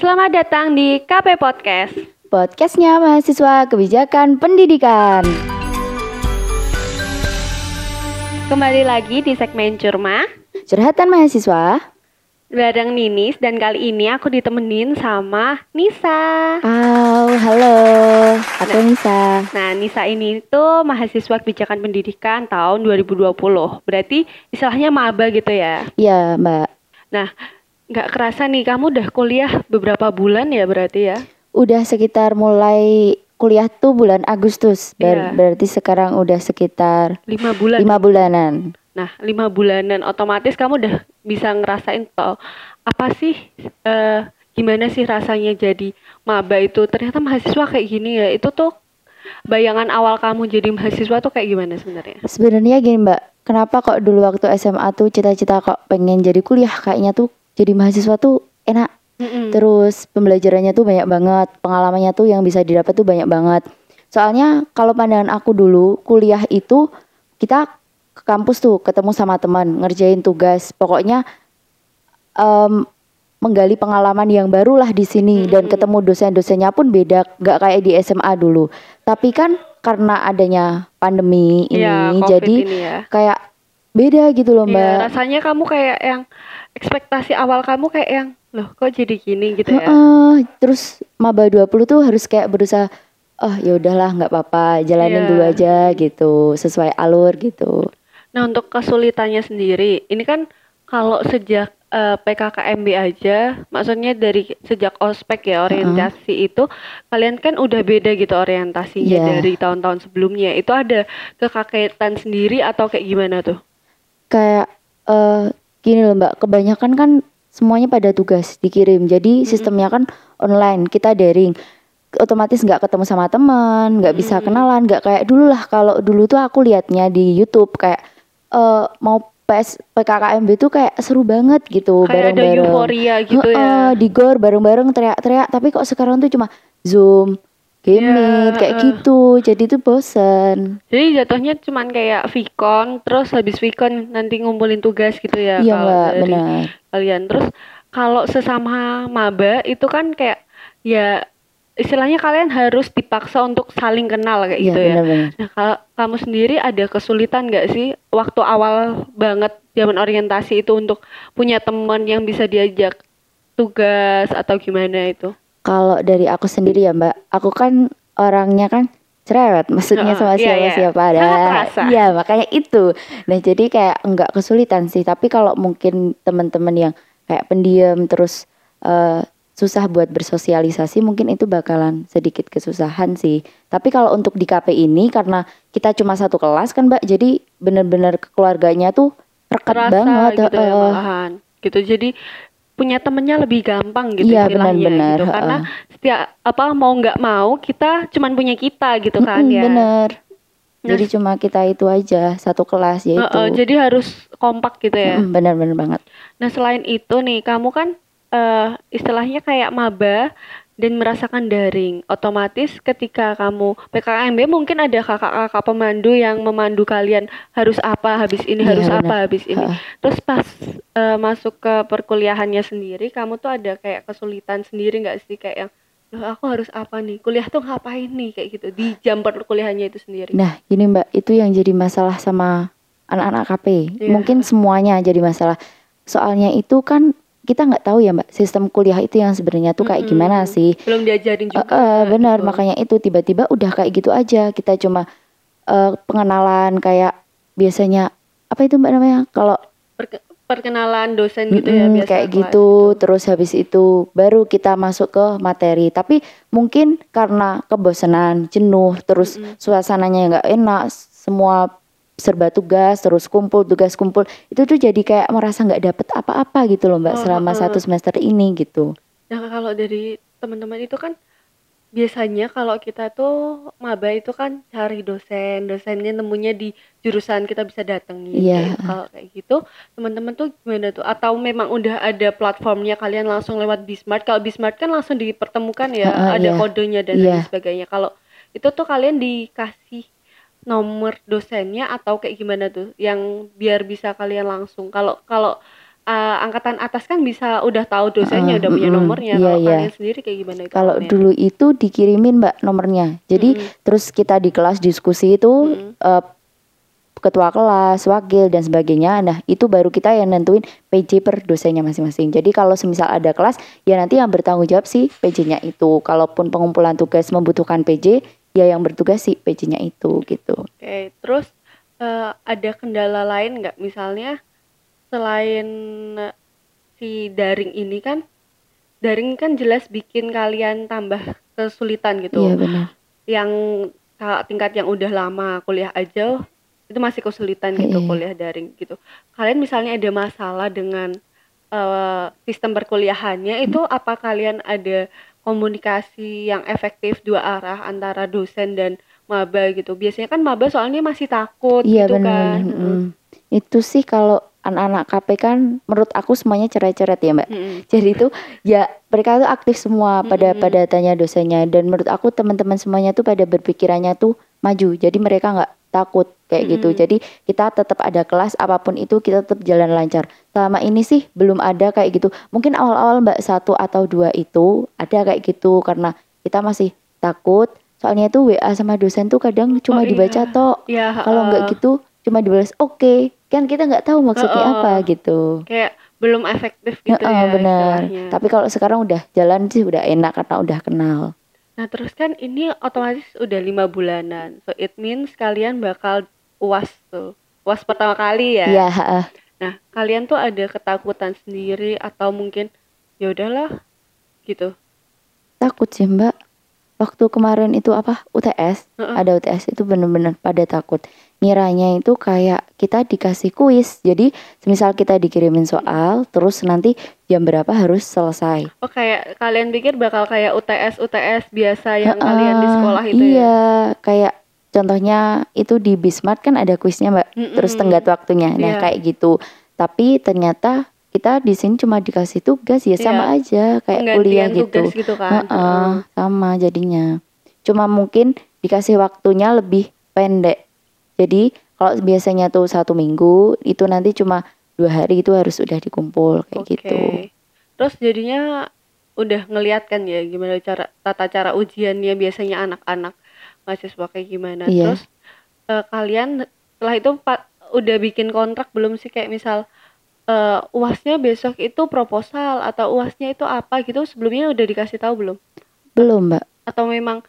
Selamat datang di KP Podcast. Podcastnya mahasiswa kebijakan pendidikan. Kembali lagi di segmen Curma Curhatan mahasiswa. bareng Ninis dan kali ini aku ditemenin sama Nisa. Oh, halo. Aku Nisa. Nah, Nisa ini tuh mahasiswa kebijakan pendidikan tahun 2020. Berarti istilahnya maba gitu ya. Iya, Mbak. Nah, nggak kerasa nih kamu udah kuliah beberapa bulan ya berarti ya. Udah sekitar mulai kuliah tuh bulan Agustus. Ber- Berarti sekarang udah sekitar Lima bulan. lima bulanan. Nah, lima bulanan otomatis kamu udah bisa ngerasain toh apa sih eh, gimana sih rasanya jadi maba itu ternyata mahasiswa kayak gini ya itu tuh bayangan awal kamu jadi mahasiswa tuh kayak gimana sebenarnya? Sebenarnya gini, Mbak. Kenapa kok dulu waktu SMA tuh cita-cita kok pengen jadi kuliah kayaknya tuh jadi mahasiswa tuh enak. Mm-mm. Terus pembelajarannya tuh banyak banget, pengalamannya tuh yang bisa didapat tuh banyak banget. Soalnya kalau pandangan aku dulu, kuliah itu kita ke kampus tuh ketemu sama teman, ngerjain tugas. Pokoknya em, menggali pengalaman yang baru lah di sini dan ketemu dosen-dosennya pun beda, nggak kayak di SMA dulu. Tapi kan karena adanya pandemi ini, Iya, COVID jadi ini ya. kayak beda gitu loh Iya, mbak. rasanya kamu kayak yang ekspektasi awal kamu kayak yang loh kok jadi gini gitu ya. Heeh, terus maba 20 tuh harus kayak berusaha oh ya udahlah nggak apa-apa jalanin Iya. dulu aja gitu sesuai alur gitu Nah, untuk kesulitannya sendiri, ini kan kalau sejak eh, PKKMB aja, maksudnya dari sejak ospek ya orientasi itu, kalian kan udah beda gitu orientasinya Iya. dari tahun-tahun sebelumnya. Itu ada kekagetan sendiri atau kayak gimana tuh? kayak eh gini loh mbak kebanyakan kan semuanya pada tugas dikirim. Jadi sistemnya kan online kita daring. Otomatis nggak ketemu sama teman nggak bisa kenalan nggak kayak dulu lah. Kalau dulu tuh aku liatnya di YouTube kayak eh mau PS PKKMB tuh kayak seru banget gitu Kayak ada bareng-bareng. euforia gitu ya. Heeh, di gor bareng-bareng teriak-teriak. Tapi kok sekarang tuh cuma zoom game Iya, meet kayak gitu jadi tuh bosen Jadi jatuhnya cuman kayak Vicon, terus habis Vicon nanti ngumpulin tugas gitu ya iya kalau mbak dari benar kalian. Terus kalau sesama maba itu kan kayak ya istilahnya kalian harus dipaksa untuk saling kenal kayak iya gitu ya. benar-benar Nah, kalau kamu sendiri ada kesulitan nggak sih waktu awal banget zaman orientasi itu untuk punya teman yang bisa diajak tugas atau gimana itu? Kalau dari aku sendiri ya Mbak, aku kan orangnya kan cerewet, maksudnya sama iya, iya. siapa-siapa ada. Sangat terasa. Iya, makanya itu. Nah, jadi kayak enggak kesulitan sih, tapi kalau mungkin teman-teman yang kayak pendiam terus eh, susah buat bersosialisasi, mungkin itu bakalan sedikit kesusahan sih. Tapi kalau untuk di KP ini karena kita cuma satu kelas kan Mbak, jadi bener-bener keluarganya tuh rekat Terasa banget. gitu ya heeh. malahan. Gitu. Jadi punya temennya lebih gampang gitu Iya, istilahnya benar-benar, gitu. Karena setiap apa mau nggak mau kita cuman punya kita gitu kan Mm-mm, ya. Bener. Nah, Jadi cuma kita itu aja satu kelas ya Heeh, yaitu. jadi harus kompak gitu ya. Mm, Bener-bener banget. Nah, selain itu nih, kamu kan eh, istilahnya kayak maba dan merasakan daring. Otomatis ketika kamu PKKMB mungkin ada kakak-kakak pemandu yang memandu kalian harus apa habis ini, Iya, harus benar. apa habis ini. Terus pas eh, masuk ke perkuliahannya sendiri, kamu tuh ada kayak kesulitan sendiri nggak sih kayak yang Loh, aku harus apa nih? Kuliah tuh ngapain nih kayak gitu di jam perkuliahannya itu sendiri. Nah, gini Mbak, itu yang jadi masalah sama anak-anak KP. Iya. Mungkin semuanya jadi masalah. Soalnya itu kan kita nggak tahu ya Mbak, sistem kuliah itu yang sebenarnya tuh kayak gimana Mm-mm. sih. Belum diajarin juga. eh, benar, gitu. makanya itu tiba-tiba udah kayak gitu aja. Kita cuma eh, pengenalan kayak biasanya apa itu Mbak namanya? Kalau Perke- perkenalan dosen gitu ya Mm-mm, biasa kayak kelas gitu terus habis itu baru kita masuk ke materi tapi mungkin karena kebosanan jenuh terus suasananya nggak enak semua serba tugas terus kumpul tugas kumpul itu tuh jadi kayak merasa nggak dapet apa-apa gitu loh mbak Oh, selama heeh. satu semester ini gitu Nah, kalau dari teman-teman itu kan biasanya kalau kita tuh maba itu kan cari dosen, dosennya nemunya di jurusan kita bisa datangi. Iya. Kayak- Kalau kayak gitu, teman-teman tuh gimana tuh? Atau memang udah ada platformnya kalian langsung lewat Bismart? Kalau Bismart kan langsung dipertemukan ya, Heeh, ada iya. kodenya dan Iya. lain sebagainya. Kalau itu tuh kalian dikasih nomor dosennya atau kayak gimana tuh yang biar bisa kalian langsung kalau kalau uh, angkatan atas kan bisa udah tahu dosennya, Heeh, udah punya nomornya. Iya, Kalau iya. kalian sendiri kayak gimana itu Kalau dulu itu dikirimin mbak nomornya. Jadi Mm-mm. terus kita di kelas diskusi itu Mm-mm. eh, ketua kelas, wakil dan sebagainya. Nah itu baru kita yang nentuin PJ per dosennya masing-masing. Jadi kalau semisal ada kelas, ya nanti yang bertanggung jawab si PJ-nya itu. Kalaupun pengumpulan tugas membutuhkan PJ, ya yang bertugas si PJ-nya itu gitu. Oke, terus eh, ada kendala lain nggak? Misalnya selain si daring ini kan, daring kan jelas bikin kalian tambah kesulitan gitu. Iya benar. Yang ka- tingkat yang udah lama kuliah aja itu masih kesulitan gitu Iya. kuliah daring gitu. Kalian misalnya ada masalah dengan eh, sistem perkuliahannya itu apa kalian ada komunikasi yang efektif dua arah antara dosen dan maba gitu. Biasanya kan maba soalnya masih takut Iya gitu benar. kan. mm-mm. Itu sih kalau anak-anak KP kan menurut aku semuanya ceret-ceret ya mbak. Mm-mm. Jadi itu ya mereka tuh aktif semua pada Mm-mm. pada tanya dosennya dan menurut aku teman-teman semuanya tuh pada berpikirannya tuh maju. Jadi mereka nggak takut kayak gitu. Mm-mm. Jadi kita tetap ada kelas apa pun itu kita tetap jalan lancar. Selama ini sih belum ada kayak gitu. Mungkin awal-awal mbak satu atau dua itu ada kayak gitu karena kita masih takut. Soalnya itu WA sama dosen tuh kadang cuma Oh, dibaca iya. tok. Ya, Kalau nggak gitu cuma dibalas oke. Kan kita nggak tahu maksudnya Heeh. apa gitu. kayak belum efektif gitu Heeh, ya benar. Tapi kalau sekarang udah jalan sih udah enak karena udah kenal. Nah, terus kan ini otomatis udah lima bulanan. So it means kalian bakal UAS tuh. UAS pertama kali ya. Iya, heeh. Nah, kalian tuh ada ketakutan sendiri atau mungkin ya udahlah gitu. takut sih Mbak. Waktu kemarin itu apa UTS, Heeh. ada UTS itu bener-bener pada takut. Ngiranya itu kayak kita dikasih kuis. Jadi semisal kita dikirimin soal, terus nanti jam berapa harus selesai. Oh, kayak kalian pikir bakal kayak UTS UTS biasa yang kalian di sekolah itu ya. Iya, kayak contohnya itu di Bismart kan ada kuisnya Mbak. Terus Mm-mm. tenggat waktunya. Nah, Iya. kayak gitu. Tapi ternyata kita di sini cuma dikasih tugas ya sama aja kayak kuliah gitu. gitu kan. Heeh, sama jadinya. Cuma mungkin dikasih waktunya lebih pendek. Jadi kalau biasanya tuh satu minggu itu nanti cuma dua hari itu harus udah dikumpul kayak Oke. gitu. Terus jadinya udah ngeliat kan ya gimana cara tata cara ujiannya biasanya anak-anak mahasiswa kayak gimana. Iya. Terus eh, kalian setelah itu pa- udah bikin kontrak belum sih kayak misal eh, uasnya besok itu proposal atau uasnya itu apa gitu sebelumnya udah dikasih tahu belum? Belum mbak? Atau memang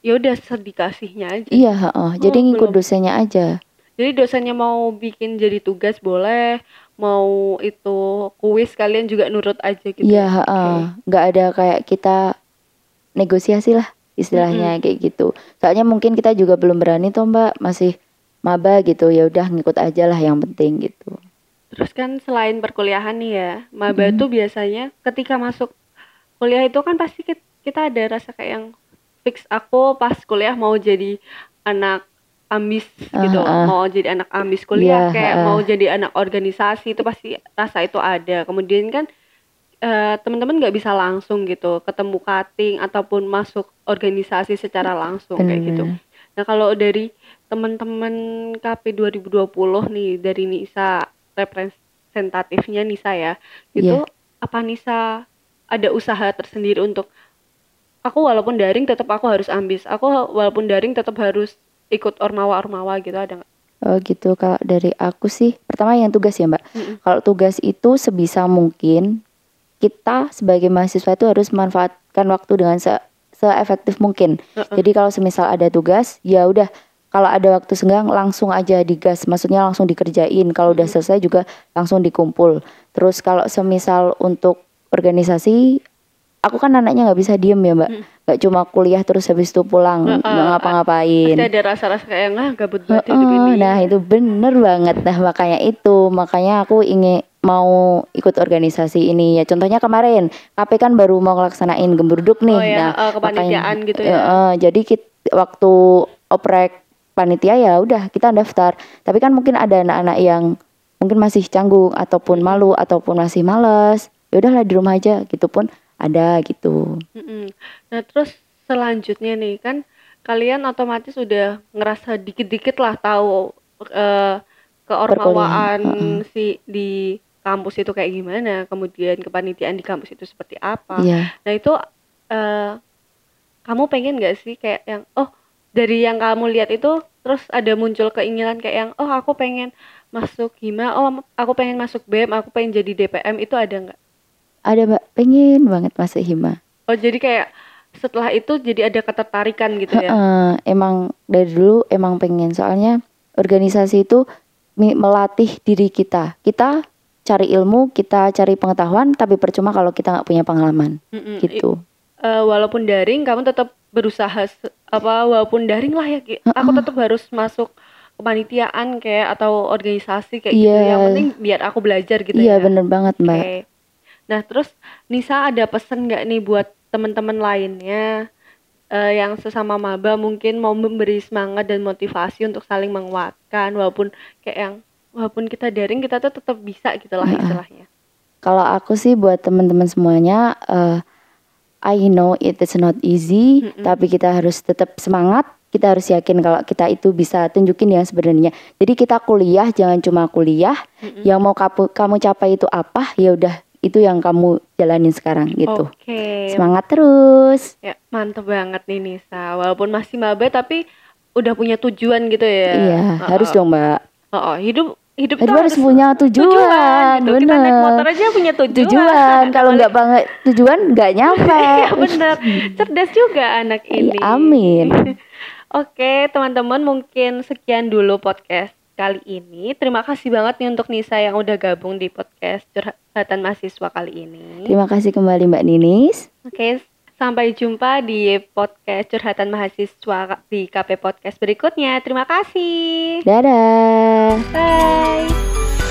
ya udah sedikasihnya aja. Iya. heeh. Jadi Oh, ngikut belum. dosennya aja. Jadi dosennya mau bikin jadi tugas boleh, mau itu kuis kalian juga nurut aja gitu. Iya. ya? heeh. Oke. Nggak ada kayak kita negosiasi lah istilahnya kayak gitu. Soalnya mungkin kita juga belum berani toh mbak masih maba gitu ya udah ngikut aja lah yang penting gitu. Terus kan selain perkuliahan nih ya, maba Mm. tuh biasanya ketika masuk kuliah itu kan pasti kit- kita ada rasa kayak yang fix aku pas kuliah mau jadi anak ambis gitu, ah. mau jadi anak ambis kuliah, Iya, kayak ah. mau jadi anak organisasi itu pasti rasa itu ada. Kemudian kan eh, teman-teman nggak bisa langsung gitu ketemu cutting ataupun masuk organisasi secara langsung kayak gitu. Bener. Nah, kalau dari teman-teman KP 2020 nih dari Nisa representatifnya Nisa ya. Itu apa Nisa ada usaha tersendiri untuk aku walaupun daring tetap aku harus ambis. Aku walaupun daring tetap harus ikut ormawa-ormawa gitu ada nggak? Oh gitu, kalau dari aku sih pertama yang tugas ya mbak. Mm-mm. Kalau tugas itu sebisa mungkin kita sebagai mahasiswa itu harus memanfaatkan waktu dengan se seefektif mungkin. Heeh. Jadi kalau semisal ada tugas, ya udah kalau ada waktu senggang langsung aja digas, maksudnya langsung dikerjain. Kalau udah selesai juga langsung dikumpul. Terus kalau semisal untuk organisasi, aku kan anaknya nggak bisa diem ya mbak, Mm. nggak cuma kuliah terus habis itu pulang nggak ngapa-ngapain. Pasti ada rasa-rasa kayak ah gabut banget hidup Heeh, ini. nah itu bener banget nah makanya itu makanya aku ingin mau ikut organisasi ini ya contohnya kemarin KP kan baru mau ngelaksanain gembruduk nih Oh ya, nah eh, kepanitiaan gitu ya. Jadi kit- waktu oprek panitia ya udah kita daftar tapi kan mungkin ada anak-anak yang mungkin masih canggung ataupun malu ataupun masih males ya udahlah di rumah aja gitu pun ada gitu. Nah, terus selanjutnya nih kan kalian otomatis udah ngerasa dikit-dikit lah tahu eh, keormawaan Perkuliahan, si di kampus itu kayak gimana, kemudian kepanitiaan di kampus itu seperti apa. Iya. Nah itu eh kamu pengen nggak sih kayak yang oh dari yang kamu lihat itu terus ada muncul keinginan kayak yang oh aku pengen masuk hima, oh aku pengen masuk BEM, aku pengen jadi DPM itu ada nggak? Ada mbak, pengen banget masuk hima. Oh jadi kayak setelah itu jadi ada ketertarikan gitu ya? Emang dari dulu emang pengen soalnya organisasi itu melatih diri kita. Kita cari ilmu, kita cari pengetahuan, tapi percuma kalau kita nggak punya pengalaman Mm-mm. gitu. eh, walaupun daring kamu tetap berusaha apa walaupun daring lah ya Ki. aku tetap harus masuk kepanitiaan kayak atau organisasi kayak gitu Iya. yang penting biar aku belajar gitu Iya ya bener banget mbak. Oke. nah terus Nisa ada pesan nggak nih buat teman-teman lainnya eh, yang sesama maba mungkin mau memberi semangat dan motivasi untuk saling menguatkan walaupun kayak yang walaupun kita daring kita tuh tetap bisa gitu lah istilahnya Kalau aku sih buat teman-teman semuanya, eh, I know it is not easy, tapi kita harus tetap semangat. Kita harus yakin kalau kita itu bisa tunjukin yang sebenarnya. Jadi kita kuliah jangan cuma kuliah. Yang mau kamu, kamu capai itu apa? Ya udah itu yang kamu jalanin sekarang gitu. oke Semangat terus. Ya, mantep banget nih Nisa. Walaupun masih maba tapi udah punya tujuan gitu ya. Iya, Heeh. harus dong mbak. Heeh, hidup hidup Hidup itu harus punya tujuan, gitu. Kita naik bener. motor aja punya tujuan. Tujuan kalau nggak banget tujuan nggak nyampe. Iya bener, cerdas juga anak Iya, ini. amin. Oke teman-teman mungkin sekian dulu podcast kali ini. Terima kasih banget nih untuk Nisa yang udah gabung di podcast curhatan mahasiswa kali ini. Terima kasih kembali mbak Ninis. Oke, sampai jumpa di podcast curhatan mahasiswa di KP Podcast berikutnya. Terima kasih. Dadah. Bye.